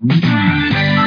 Narkoba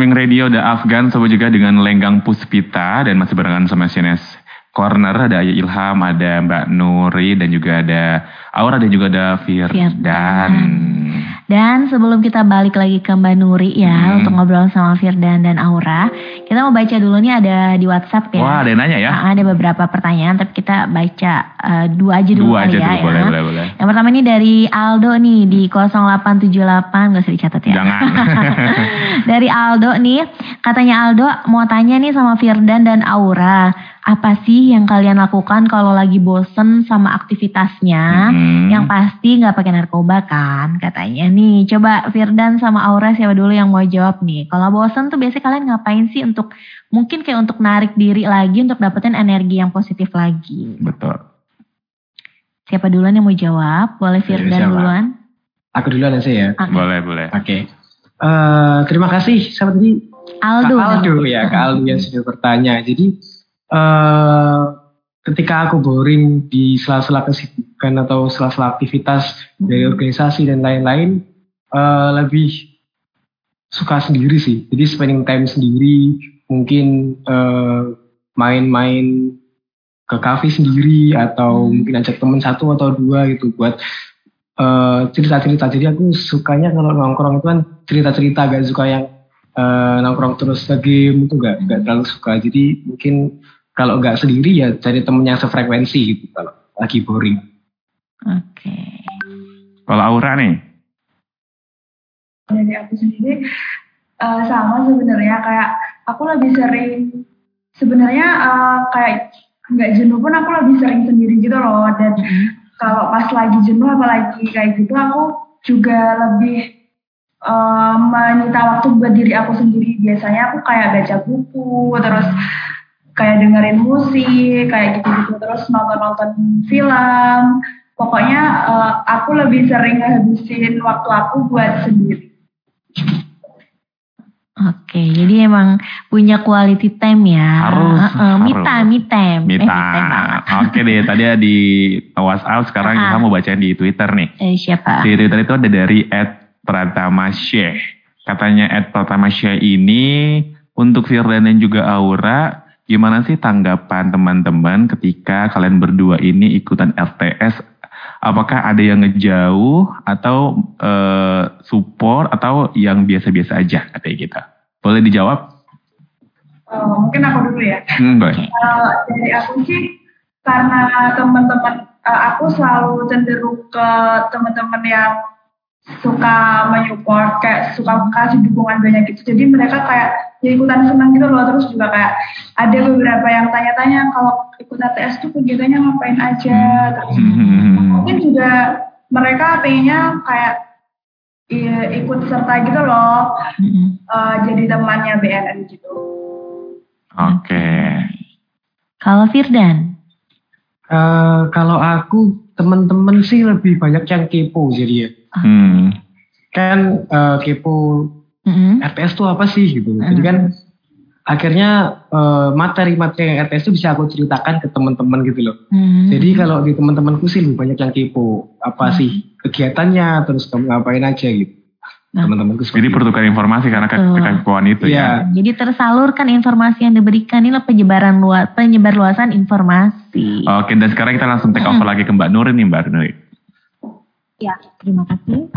Streaming Radio ada Afgan sama juga dengan Lenggang Puspita dan masih barengan sama CNS Corner ada Ayah Ilham, ada Mbak Nuri dan juga ada Aura dan juga ada Firdan. Dan dan sebelum kita balik lagi ke Mbak Nuri ya hmm. untuk ngobrol sama Firdan dan Aura, kita mau baca dulu nih ada di WhatsApp ya. Wah, ada yang nanya ya. Nah, ada beberapa pertanyaan tapi kita baca uh, dua aja dulu dua aja ya. Dulu, ya. boleh, boleh, boleh. Yang pertama ini dari Aldo nih di 0878 gak usah dicatat ya. Jangan. dari Aldo nih, katanya Aldo mau tanya nih sama Firdan dan Aura, apa sih yang kalian lakukan kalau lagi bosen sama aktivitasnya? Hmm. Yang pasti nggak pakai narkoba kan katanya nih. Coba Firdan sama Aura siapa dulu yang mau jawab nih. Kalau bosen tuh biasanya kalian ngapain sih untuk mungkin kayak untuk narik diri lagi untuk dapetin energi yang positif lagi. Betul. Siapa duluan yang mau jawab? Boleh Firdan siapa? duluan. Aku duluan aja ya. Oke. Boleh, boleh. Oke. Eh, terima kasih sama tadi Aldo. Kak Aldo ya, Kak Aldo yang sudah bertanya. Jadi eh ketika aku boring di sela-sela kesibukan atau sela-sela aktivitas dari organisasi dan lain-lain, eh lebih suka sendiri sih. Jadi spending time sendiri, mungkin eh, main-main ke kafe sendiri atau Hmm. mungkin ajak temen satu atau dua gitu buat cerita-cerita. Jadi aku sukanya kalau nongkrong itu kan cerita-cerita, gak suka yang eh, nongkrong terus ke game itu gak, gak terlalu suka. Jadi mungkin kalau nggak sendiri ya cari temen yang sefrekuensi gitu kalau lagi boring. Oke. Kalau Aura nih, dari aku sendiri eh, sama sebenarnya kayak aku lebih sering sebenarnya eh, kayak nggak jenuh pun aku lebih sering sendiri gitu loh dan Mm-mm. kalau pas lagi jenuh apalagi kayak gitu aku juga lebih eh, menyita waktu buat diri aku sendiri biasanya aku kayak baca buku terus kayak dengerin musik kayak gitu-gitu terus nonton-nonton film pokoknya eh, aku lebih sering ngehabisin waktu aku buat sendiri Oke, jadi emang punya quality time ya. Harus, Heeh, me harus. time, me time. Eh, me time. Oke deh, tadi ada di WhatsApp, sekarang Ah. kita mau bacain di Twitter nih. Eh, siapa? Di Twitter itu ada dari Ed Pratama Syekh. Katanya Ed Pratama Syekh ini untuk Firdan dan juga Aura, gimana sih tanggapan teman-teman ketika kalian berdua ini ikutan LTS? Apakah ada yang ngejauh atau eh, support atau yang biasa-biasa aja katanya kita? Boleh dijawab? Eh, mungkin aku dulu ya Hmm, boleh. Eh, dari aku sih karena teman-teman eh, aku selalu cenderung ke teman-teman yang suka menyupport kayak suka kasih dukungan banyak gitu jadi mereka kayak ya ikutan senang gitu loh terus juga kayak ada beberapa yang tanya-tanya kalau ikut ATS tuh kegiatannya ngapain aja terus Hmm. mungkin juga mereka pengennya kayak i- ikut serta gitu loh eh, jadi temannya BNN gitu Oke. Kalau Firdan? Eh, kalau aku temen-temen sih lebih banyak yang kepo jadi ya. Hmm. Kan eh, kepo Mm-mm. RTS itu apa sih gitu. Jadi kan akhirnya eh, materi-materi yang RTS itu bisa aku ceritakan ke teman-teman gitu loh. Mm. Jadi kalau di teman-temanku sih lebih banyak yang kepo apa sih kegiatannya terus kamu ngapain aja gitu. Nah. Teman-temanku Jadi pertukar informasi karena ke- kekepoan itu ya. Iya. Jadi tersalurkan informasi yang diberikan ini penyebaran luas, penyebar luasan informasi. Oke, dan sekarang kita langsung take over lagi ke Mbak Nurin nih Mbak Nurin. Ya, terima kasih.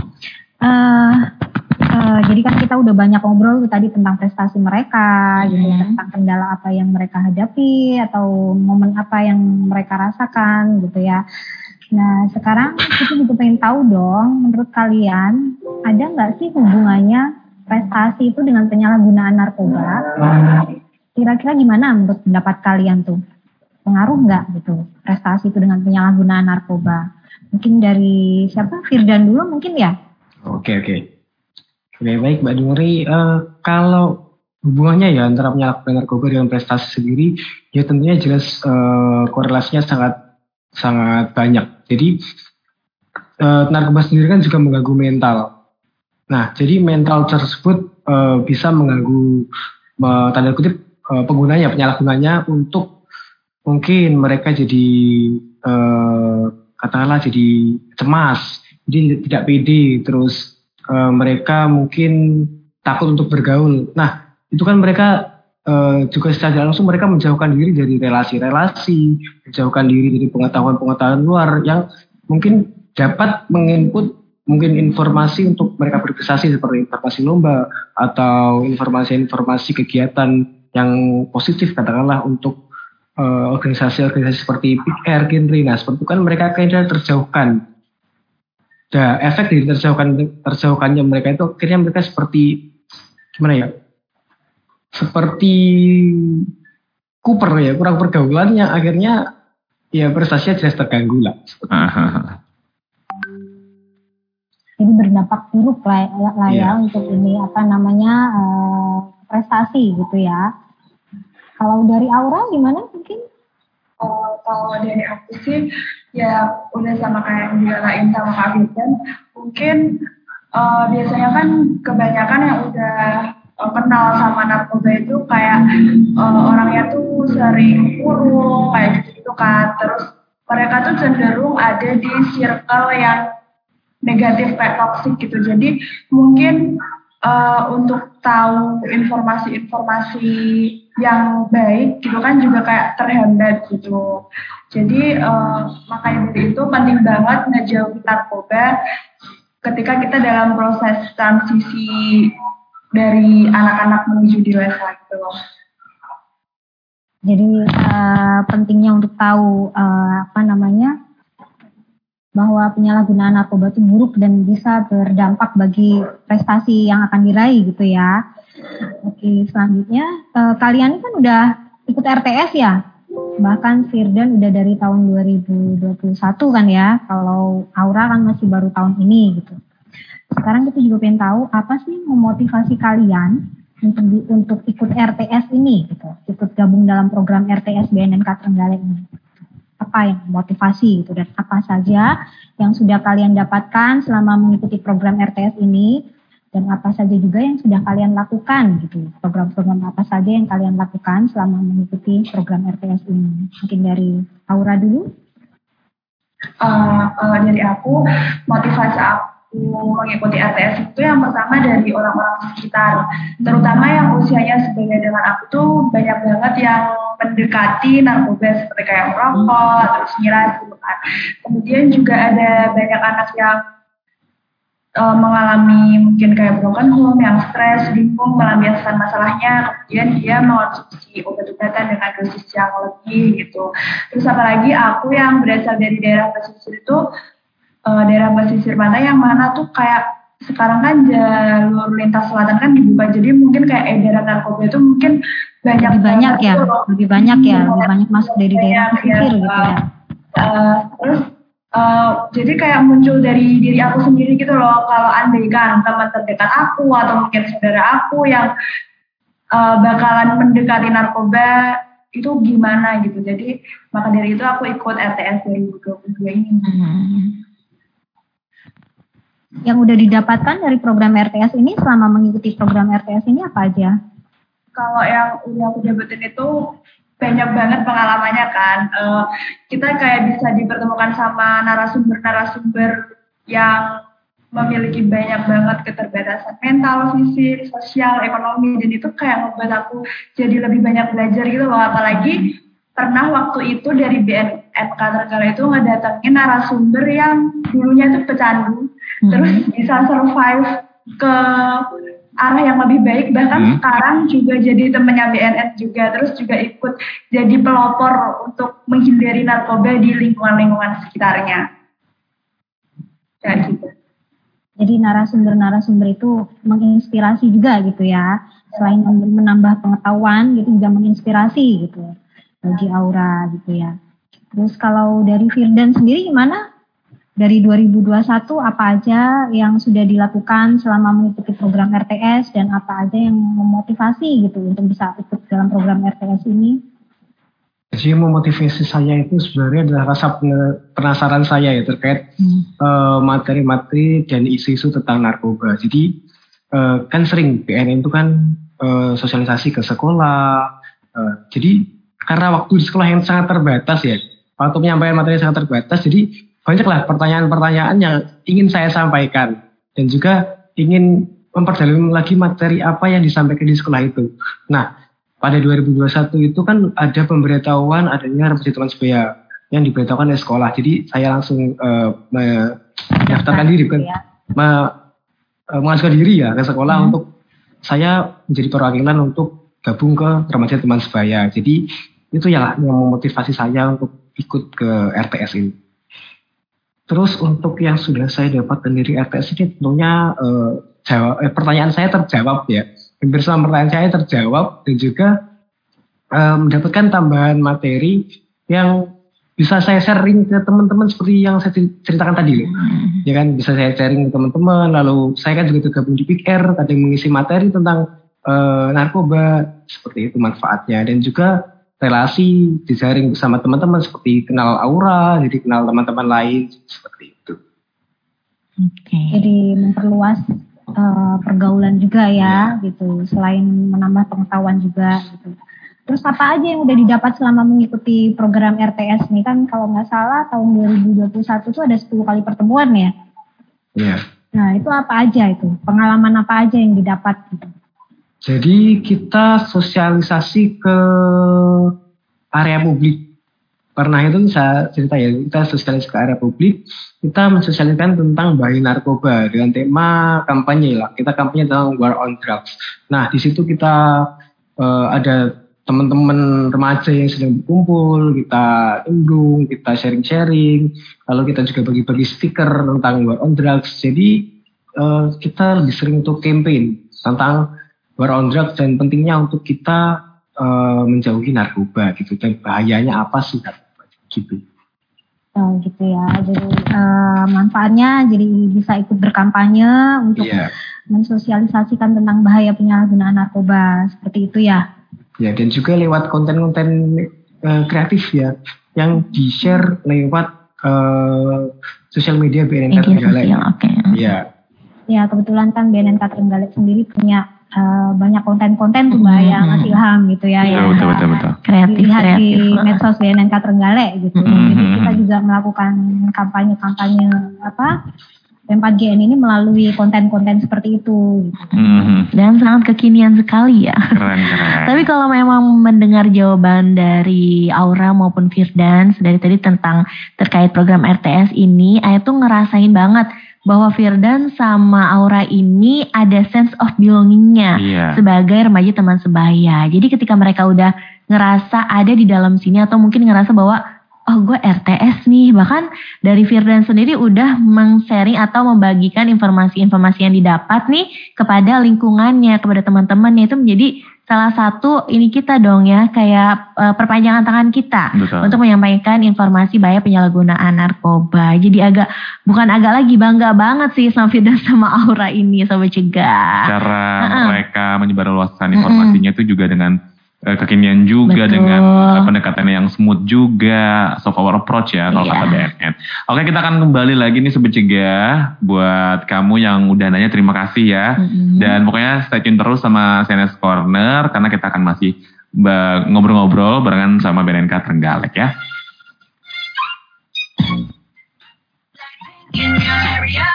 Eh, jadi kan kita udah banyak ngobrol tadi tentang prestasi mereka, gitu, Hmm. tentang kendala apa yang mereka hadapi atau momen apa yang mereka rasakan, gitu ya. Nah, sekarang kita juga pengen tahu dong, menurut kalian ada nggak sih hubungannya prestasi itu dengan penyalahgunaan narkoba? Kira-kira gimana menurut pendapat kalian tuh? Pengaruh nggak gitu prestasi itu dengan penyalahgunaan narkoba? Mungkin dari siapa? Firdan dulu mungkin ya? Oke oke. Oke baik Mbak Nuri. Eh, kalau hubungannya ya antara penyalahgunaan narkoba dengan prestasi sendiri, ya tentunya jelas eh, korelasinya sangat sangat banyak. Jadi eh, narkoba sendiri kan juga mengganggu mental. Nah jadi mental tersebut eh, bisa mengganggu eh, tanda kutip eh, penggunanya penyalahgunanya untuk mungkin mereka jadi eh, katakanlah jadi cemas, jadi tidak pede, terus eh, mereka mungkin takut untuk bergaul. Nah, itu kan mereka eh, juga secara langsung mereka menjauhkan diri dari relasi-relasi, menjauhkan diri dari pengetahuan-pengetahuan luar yang mungkin dapat menginput mungkin informasi untuk mereka berprestasi seperti informasi lomba atau informasi-informasi kegiatan yang positif katakanlah untuk eh, organisasi-organisasi seperti PR, Kinri. Nah, seperti itu kan mereka kayaknya terjauhkan da, efek dari terjauhkan terjauhkannya mereka itu akhirnya mereka seperti gimana ya seperti Cooper ya kurang pergaulannya akhirnya ya prestasinya jelas terganggu lah. Jadi berdampak buruk lah, lah ya yeah. untuk ini apa namanya uh, prestasi gitu ya. Kalau dari Aura gimana mungkin? Uh, kalau dari aku sih ya udah sama kayak yang lain sama Kak Firdan mungkin uh, biasanya kan kebanyakan yang udah uh, kenal sama narkoba itu kayak uh, orangnya tuh sering kurung kayak -gitu kan. Terus mereka tuh cenderung ada di circle yang negatif kayak toxic gitu. Jadi mungkin uh, untuk tahu informasi-informasi yang baik gitu kan juga kayak terhambat gitu jadi uh, makanya dari itu penting banget ngejauhi narkoba ketika kita dalam proses transisi dari anak-anak menuju dewasa gitu loh. Jadi uh, pentingnya untuk tahu uh, apa namanya bahwa penyalahgunaan narkoba itu buruk dan bisa berdampak bagi prestasi yang akan diraih gitu ya. Oke, selanjutnya uh, kalian kan udah ikut RTS ya? bahkan Firdan udah dari tahun 2021 kan ya kalau Aura kan masih baru tahun ini gitu sekarang kita juga pengen tahu apa sih memotivasi kalian untuk untuk ikut RTS ini gitu ikut gabung dalam program RTS BNNK Trenggalek ini apa yang motivasi gitu dan apa saja yang sudah kalian dapatkan selama mengikuti program RTS ini dan apa saja juga yang sudah kalian lakukan gitu. Program-program apa saja yang kalian lakukan selama mengikuti program RTS ini? Mungkin dari Aura dulu. Uh, uh, dari aku motivasi aku mengikuti RTS itu yang pertama dari orang-orang sekitar. Terutama yang usianya sebeda dengan aku tuh banyak banget yang mendekati narkoba seperti kayak merokok terus miras gitu kan kemudian juga ada banyak anak yang uh, mengalami mungkin kayak broken home, yang stres, bingung melampiaskan masalahnya, kemudian dia mengonsumsi obat-obatan dengan dosis yang lebih gitu. Terus apalagi aku yang berasal dari daerah pesisir itu, uh, daerah pesisir pantai yang mana tuh kayak sekarang kan jalur lintas selatan kan dibuka. Jadi mungkin kayak edaran narkoba itu mungkin banyak lebih banyak ya? lebih banyak ya? Lebih banyak masuk dari daerah pesisir gitu ya? Uh, terus Uh, jadi kayak muncul dari diri aku sendiri gitu loh. Kalau andai kan teman terdekat aku atau mungkin saudara aku yang uh, bakalan mendekati narkoba itu gimana gitu. Jadi maka dari itu aku ikut RTS 2022 ini. Hmm. yang udah didapatkan dari program RTS ini selama mengikuti program RTS ini apa aja kalau yang udah aku dapetin itu banyak banget pengalamannya kan. Uh, kita kayak bisa dipertemukan sama narasumber-narasumber yang memiliki banyak banget keterbatasan mental, fisik, sosial, ekonomi dan itu kayak membuat aku jadi lebih banyak belajar gitu loh apalagi pernah waktu itu dari BNNK Tergala itu ngedatengin narasumber yang dulunya tuh pecandu hmm. terus bisa survive ke arah yang lebih baik. Bahkan hmm. sekarang juga jadi temannya BNN juga terus juga ikut jadi pelopor untuk menghindari narkoba di lingkungan-lingkungan sekitarnya. Kayak gitu. Jadi narasumber-narasumber itu menginspirasi juga gitu ya. Selain menambah pengetahuan gitu juga menginspirasi gitu. Bagi Aura gitu ya. Terus kalau dari Firdan sendiri gimana dari 2021 apa aja yang sudah dilakukan selama mengikuti program RTS dan apa aja yang memotivasi gitu untuk bisa ikut dalam program RTS ini? Jadi yang memotivasi saya itu sebenarnya adalah rasa penasaran saya ya terkait hmm. uh, materi-materi dan isu-isu tentang narkoba. Jadi uh, kan sering BNN itu kan uh, sosialisasi ke sekolah. Uh, jadi karena waktu di sekolah yang sangat terbatas ya, waktu penyampaian materi sangat terbatas, jadi banyaklah pertanyaan-pertanyaan yang ingin saya sampaikan dan juga ingin memperdalam lagi materi apa yang disampaikan di sekolah itu. Nah, pada 2021 itu kan ada pemberitahuan adanya revisi sebaya yang diberitahukan di sekolah. Jadi saya langsung uh, mendaftarkan diri bukan ya. me, uh, mengajukan diri ya ke sekolah hmm. untuk saya menjadi perwakilan untuk gabung ke remaja teman sebaya. Jadi itu yang, yang memotivasi saya untuk ikut ke RTS ini. Terus untuk yang sudah saya dapatkan dari RTS ini tentunya eh, jawab, eh, pertanyaan saya terjawab ya. Hampir semua pertanyaan saya terjawab dan juga eh, mendapatkan tambahan materi yang bisa saya sharing ke teman-teman seperti yang saya ceritakan tadi loh. Hmm. Ya kan bisa saya sharing ke teman-teman. Lalu saya kan juga tergabung di PIKR, kadang mengisi materi tentang eh, narkoba seperti itu manfaatnya dan juga relasi dijaring bersama teman-teman seperti kenal aura, jadi kenal teman-teman lain seperti itu. Oke. Jadi memperluas eh, pergaulan juga ya gitu. Selain menambah pengetahuan juga gitu. Terus apa aja yang udah didapat selama mengikuti program RTS ini kan kalau nggak salah tahun 2021 itu ada 10 kali pertemuan ya. Ya. Nah itu apa aja itu? Pengalaman apa aja yang didapat gitu? Jadi kita sosialisasi ke area publik. Pernah itu saya cerita ya, kita sosialisasi ke area publik, kita mensosialisasikan tentang bahaya narkoba dengan tema kampanye lah. Kita kampanye tentang war on drugs. Nah di situ kita eh, ada teman-teman remaja yang sedang berkumpul, kita undung, kita sharing-sharing, lalu kita juga bagi-bagi stiker tentang war on drugs. Jadi eh, kita lebih sering untuk campaign tentang war on drugs dan pentingnya untuk kita eh, menjauhi narkoba gitu dan bahayanya apa sih narkoba gitu. Oh gitu ya. Jadi eh, manfaatnya jadi bisa ikut berkampanye untuk Iya. mensosialisasikan tentang bahaya penyalahgunaan narkoba seperti itu ya. Ya dan juga lewat konten-konten eh, kreatif ya yang di-share lewat eh, sosial media BNN Media Trenggalek. sosial, oke. Iya. Ya kebetulan kan BNN Trenggalek sendiri punya eh, banyak konten-konten tuh mbak yang ngasih ilham gitu ya. Yang betul, betul, betul. Kreatif, dilihat kreatif. di medsos BNN Trenggalek gitu. Jadi kita juga melakukan kampanye-kampanye apa P4GN ini melalui konten-konten seperti itu. gitu. Mhm. Dan sangat kekinian sekali ya. Keren, keren. Tapi kalau memang mendengar jawaban dari Aura maupun Firdan dari tadi tentang terkait program RTS ini, Ayah tuh ngerasain banget bahwa Firdan sama Aura ini ada sense of belongingnya Iya. sebagai remaja teman sebaya. Jadi ketika mereka udah ngerasa ada di dalam sini atau mungkin ngerasa bahwa oh gue RTS nih bahkan dari Firdan sendiri udah meng-sharing atau membagikan informasi-informasi yang didapat nih kepada lingkungannya kepada teman-temannya itu menjadi salah satu ini kita dong ya kayak eh, perpanjangan tangan kita Betul. untuk menyampaikan informasi bahaya penyalahgunaan narkoba. Jadi agak bukan agak lagi bangga banget sih sama Firdan sama Aura ini sobat cegah. Cara Ha-ha. mereka menyebarluaskan informasinya itu juga dengan eh, kekinian juga Betul. dengan eh, pendekatan yang smooth juga soft power approach ya kalau Iya. kata BNN. Oke kita akan kembali lagi nih Sobat Cegah buat kamu yang udah nanya terima kasih ya. Mm-mm. Dan pokoknya stay tune terus sama CNS Corner karena kita akan masih ngobrol-ngobrol barengan sama BNNK Trenggalek ya. in your area.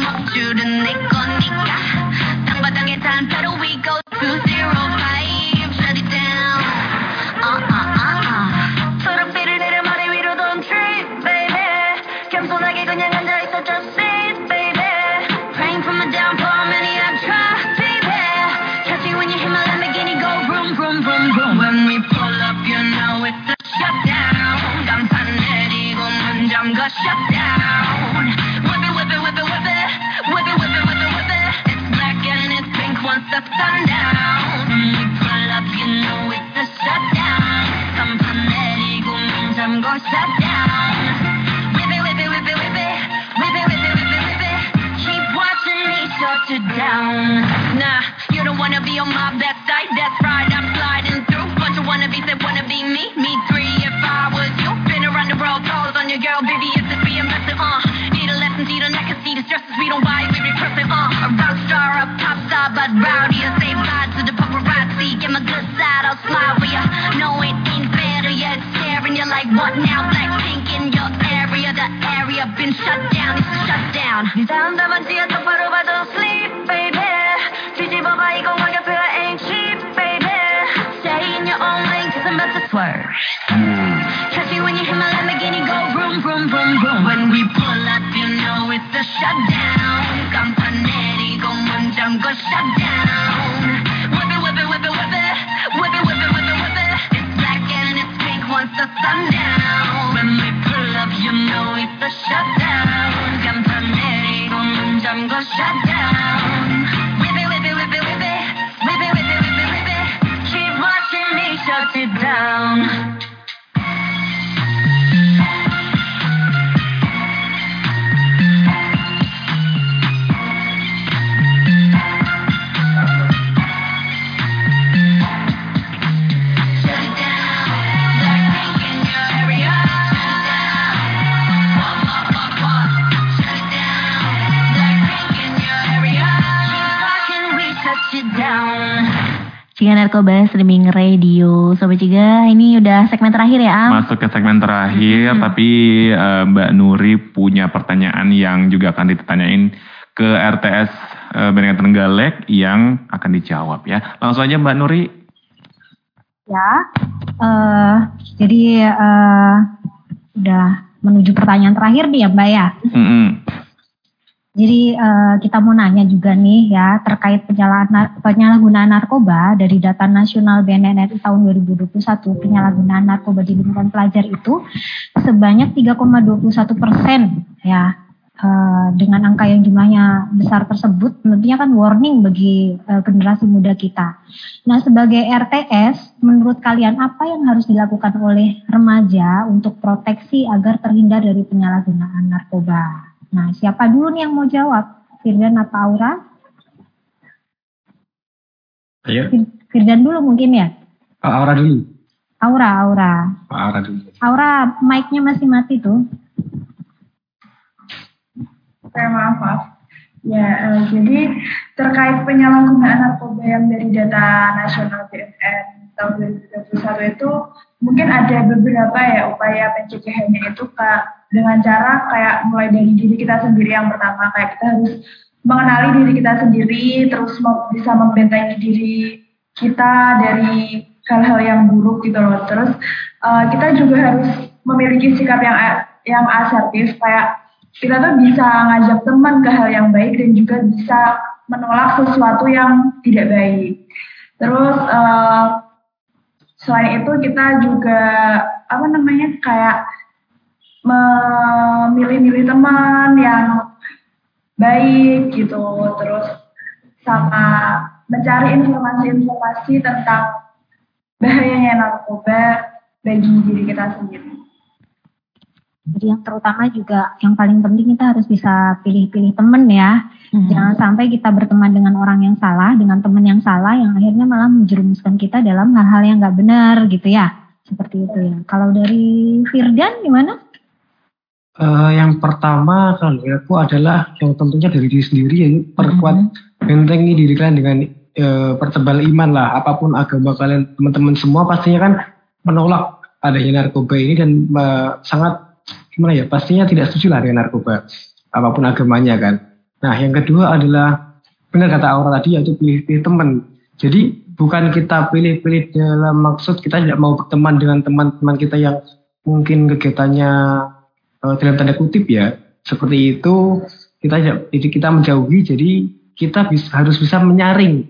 To the call. Shut you down. Nah you don't wanna be on my best side. That's right I'm sliding through. Bunch of wannabes that wanna be me me three. If I was you been around the world calls on your girl baby it's just being messy uh. Need a lesson see the neck and see the stresses we don't buy we repress it uh. A rock star a pop star but rowdy I say bye to the paparazzi. Get my good side I'll smile for ya. No it like what now? Blackpink in your area, the area been shut down, it's shut down. 네 sleep, baby. ain't cheap, baby. I'm about to swerve. Catch me when you hit my Lamborghini, go vroom, vroom, vroom, vroom. When we pull up, you know it's a shutdown. 깜판 내리고 먼저 go shut. Shut Narkoba Streaming Radio. Sobat Ciga, ini udah segmen terakhir ya Am? Masuk ke segmen terakhir, Hmm. tapi eh, Mbak Nuri punya pertanyaan yang juga akan ditanyain ke RTS eh, Benengan Trenggalek yang akan dijawab ya. Langsung aja Mbak Nuri. Ya, eh jadi eh udah menuju pertanyaan terakhir nih ya Mbak ya. Mm-mm. Jadi eh, kita mau nanya juga nih ya terkait penyalahgunaan narkoba dari data nasional BNN tahun 2021 penyalahgunaan narkoba di lingkungan pelajar itu sebanyak 3,21 persen ya Eh, dengan angka yang jumlahnya besar tersebut tentunya kan warning bagi eh, generasi muda kita. Nah sebagai RTS menurut kalian apa yang harus dilakukan oleh remaja untuk proteksi agar terhindar dari penyalahgunaan narkoba? Nah, siapa dulu nih yang mau jawab? Firdan apa Aura? Ayo, Fir- Firdan dulu mungkin ya? Pak Aura dulu. Aura, Aura. Pak Aura dulu. Aura, mic-nya masih mati tuh. Oke, maaf, maaf. Ya, eh, jadi terkait penyalahgunaan narkoba yang dari data nasional BNN tahun 2021 itu mungkin ada beberapa ya upaya pencegahannya itu kak. Dengan cara kayak mulai dari diri kita sendiri yang pertama. Kayak kita harus mengenali diri kita sendiri terus bisa membentengi diri kita dari hal-hal yang buruk gitu loh. Terus eh, kita juga harus memiliki sikap yang yang asertif. Kayak kita tuh bisa ngajak teman ke hal yang baik dan juga bisa menolak sesuatu yang tidak baik. Terus eh, selain itu kita juga apa namanya kayak memilih-milih teman yang baik gitu. Terus sama mencari informasi-informasi tentang bahayanya narkoba bagi diri kita sendiri. Jadi yang terutama juga yang paling penting kita harus bisa pilih-pilih temen ya. Hmm. Jangan sampai kita berteman dengan orang yang salah, dengan teman yang salah yang akhirnya malah menjerumuskan kita dalam hal-hal yang nggak benar gitu ya. Seperti itu ya. Kalau dari Firdan gimana? Eh, yang pertama kalau dari aku adalah yang tentunya dari diri sendiri yaitu perkuat bentengi diri kalian dengan eh, pertebal iman lah apa pun agama kalian teman-teman semua pastinya kan menolak adanya narkoba ini dan eh, sangat gimana ya pastinya tidak setuju lah dengan narkoba apa pun agamanya kan nah yang kedua adalah benar kata Aura tadi yaitu pilih-pilih teman. Jadi bukan kita pilih-pilih dalam maksud kita tidak mau berteman dengan teman-teman kita yang mungkin kegiatannya eh, dalam tanda kutip ya. Seperti itu kita jadi kita menjauhi jadi kita bis- harus bisa menyaring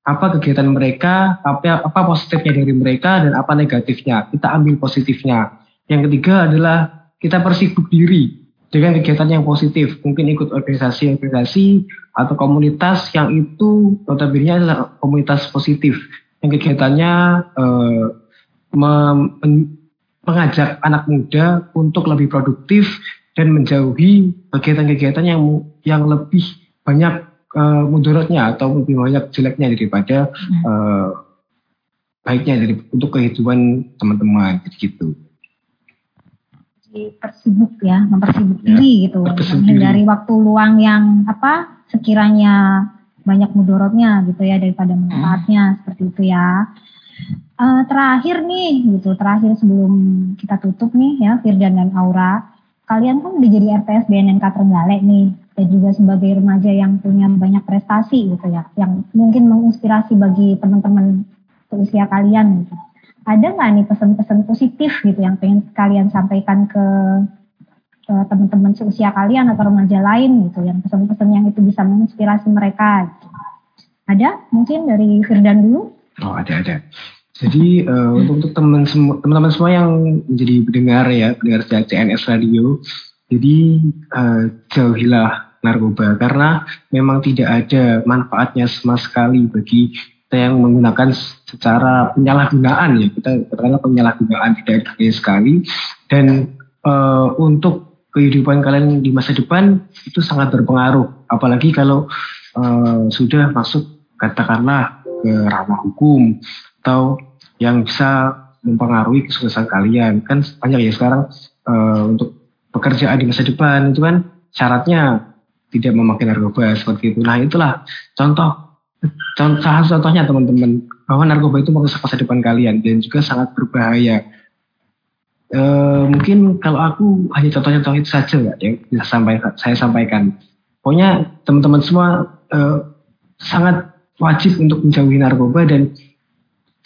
apa kegiatan mereka apa apa positifnya dari mereka dan apa negatifnya. Kita ambil positifnya. Yang ketiga adalah kita persibuk diri dengan kegiatan yang positif. Mungkin ikut organisasi-organisasi atau komunitas yang itu notabene adalah komunitas positif. Yang kegiatannya eh, mengajak anak muda untuk lebih produktif dan menjauhi kegiatan-kegiatan yang yang lebih banyak eh, mudaratnya atau lebih banyak jeleknya daripada eh, baiknya dari untuk kehidupan teman-teman gitu. Jadi persibuk ya, mempersibuk Ya, diri gitu. Menghindari waktu luang yang apa sekiranya banyak mudorotnya gitu ya daripada manfaatnya seperti itu ya. Eh, terakhir nih gitu, terakhir sebelum kita tutup nih ya Firdan dan Aura, kalian kan udah jadi RTS BNNK Trenggalek nih dan juga sebagai remaja yang punya banyak prestasi gitu ya, yang mungkin menginspirasi bagi teman-teman seusia kalian gitu. Ada nggak nih pesan-pesan positif gitu yang pengen kalian sampaikan ke, teman-teman seusia kalian atau remaja lain gitu, yang pesan-pesan yang itu bisa menginspirasi mereka. Gitu. Ada mungkin dari Firdan dulu? Oh ada ada. Jadi uh, untuk untuk teman semua teman-teman semua yang menjadi pendengar ya pendengar CNS Radio, jadi uh, jauhilah narkoba karena memang tidak ada manfaatnya sama sekali bagi kita yang menggunakan secara penyalahgunaan ya kita katakanlah penyalahgunaan tidak ada sekali dan uh, untuk kehidupan kalian di masa depan itu sangat berpengaruh apalagi kalau uh, sudah masuk katakanlah ke ranah hukum atau yang bisa mempengaruhi kesuksesan kalian. Kan banyak ya sekarang uh, untuk pekerjaan di masa depan itu kan syaratnya tidak memakai narkoba seperti itu. Nah itulah contoh, contoh contohnya teman-teman bahwa narkoba itu merusak masa depan kalian dan juga sangat berbahaya. Uh, mungkin kalau aku hanya contohnya contoh itu saja nggak yang bisa sampai saya sampaikan. Pokoknya teman-teman semua uh, sangat wajib untuk menjauhi narkoba dan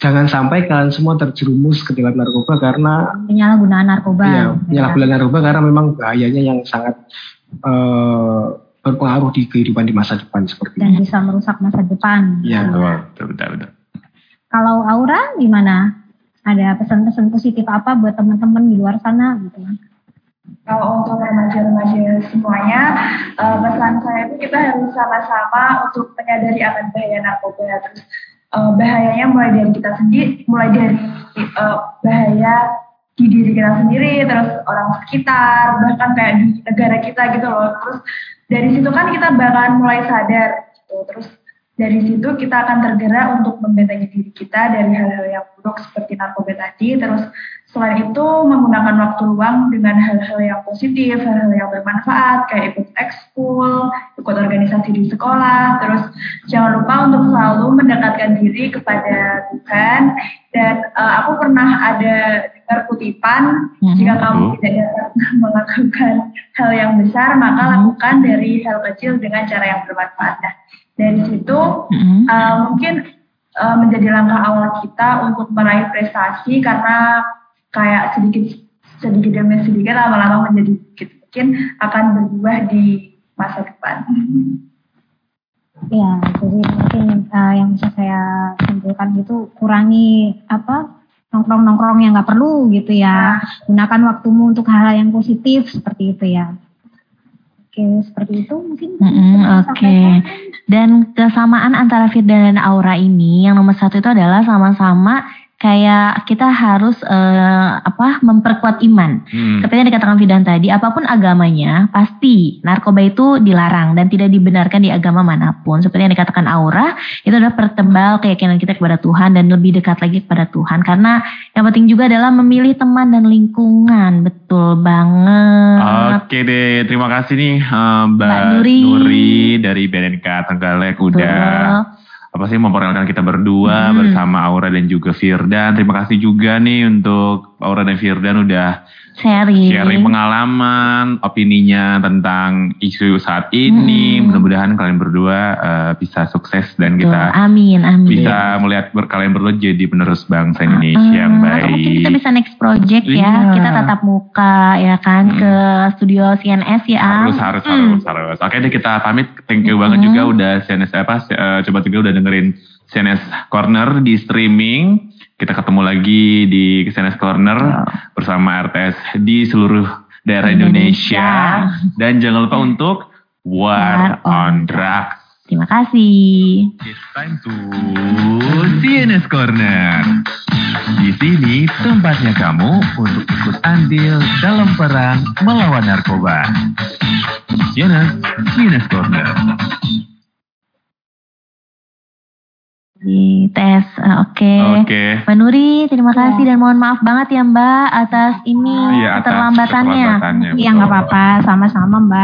jangan sampai kalian semua terjerumus ke dalam narkoba karena penyalahgunaan narkoba. Iya, penyalahgunaan narkoba karena memang bahayanya yang sangat uh, berpengaruh di kehidupan di masa depan seperti dan bisa merusak masa depan. Iya, betul, betul, betul. Kalau Aura gimana? Ada pesan-pesan positif apa buat teman-teman di luar sana gitu? Kalau untuk remaja-remaja semuanya, uh, pesan saya itu kita harus sama-sama untuk menyadari akan bahaya narkoba. Terus uh, bahayanya mulai dari kita sendiri, mulai dari uh, bahaya di diri kita sendiri, terus orang sekitar, bahkan kayak di negara kita gitu loh. Terus dari situ kan kita bakalan mulai sadar gitu. Terus dari situ kita akan tergerak untuk membentengi diri kita dari hal-hal yang buruk seperti narkoba tadi. Terus Selain itu, menggunakan waktu luang dengan hal-hal yang positif, hal-hal yang bermanfaat, kayak ikut ekskul, ikut organisasi di sekolah, terus jangan lupa untuk selalu mendekatkan diri kepada Tuhan. Dan uh, aku pernah ada dengar kutipan, hmm. jika kamu tidak dapat melakukan hal yang besar, maka hmm. lakukan dari hal kecil dengan cara yang bermanfaat. Nah, dari situ hmm. uh, mungkin uh, menjadi langkah awal kita untuk meraih prestasi karena kayak sedikit sedikit demi sedikit lama-lama menjadi bukit mungkin akan berubah di masa depan. Ya, jadi mungkin uh, yang bisa saya simpulkan itu kurangi apa nongkrong-nongkrong yang nggak perlu gitu ya. Gunakan waktumu untuk hal-hal yang positif seperti itu ya. Oke, seperti itu mungkin. Mm -hmm, Oke. Okay. Dan kesamaan antara Firda dan Aura ini yang nomor satu itu adalah sama-sama kayak kita harus uh, apa memperkuat iman. Hmm. Seperti yang dikatakan Fidan tadi, apa pun agamanya pasti narkoba itu dilarang dan tidak dibenarkan di agama mana pun. Seperti yang dikatakan Aura, itu adalah pertebal keyakinan kita kepada Tuhan dan lebih dekat lagi kepada Tuhan. Karena yang penting juga adalah memilih teman dan lingkungan. Betul banget. Oke deh, terima kasih nih uh, Mbak, Mbak Nuri. Nuri dari BNNK Tenggalek udah apa sih memperkenalkan kita berdua hmm. bersama Aura dan juga Firdan. Terima kasih juga nih untuk Aura dan Firdan udah sharing, sharing pengalaman, opininya tentang isu saat ini. Hmm. Mudah-mudahan kalian berdua uh, bisa sukses dan Betul. kita amin, amin. bisa melihat ber kalian berdua jadi penerus bangsa Indonesia uh, yang baik. Mungkin kita bisa next project ya, yeah. kita tatap muka ya kan hmm. ke studio CNS ya. Harus, harus, hmm. harus, harus. Oke deh kita pamit. Thank you hmm. banget juga udah CNS apa, uh, coba tiga udah dengerin CNS Corner di streaming. Kita ketemu lagi di CNS Corner bersama RTS di seluruh daerah Indonesia. Indonesia. Dan jangan lupa untuk War, on Drugs. Terima kasih. It's time to CNS Corner. Di sini tempatnya kamu untuk ikut andil dalam perang melawan narkoba. CNS, CNS Corner. Di tes, uh, oke. Okay. Oke. Okay. Mbak Nuri, terima kasih ya. dan mohon maaf banget ya Mbak atas ini oh, iya, keterlambatannya. Iya nggak apa-apa, sama-sama Mbak.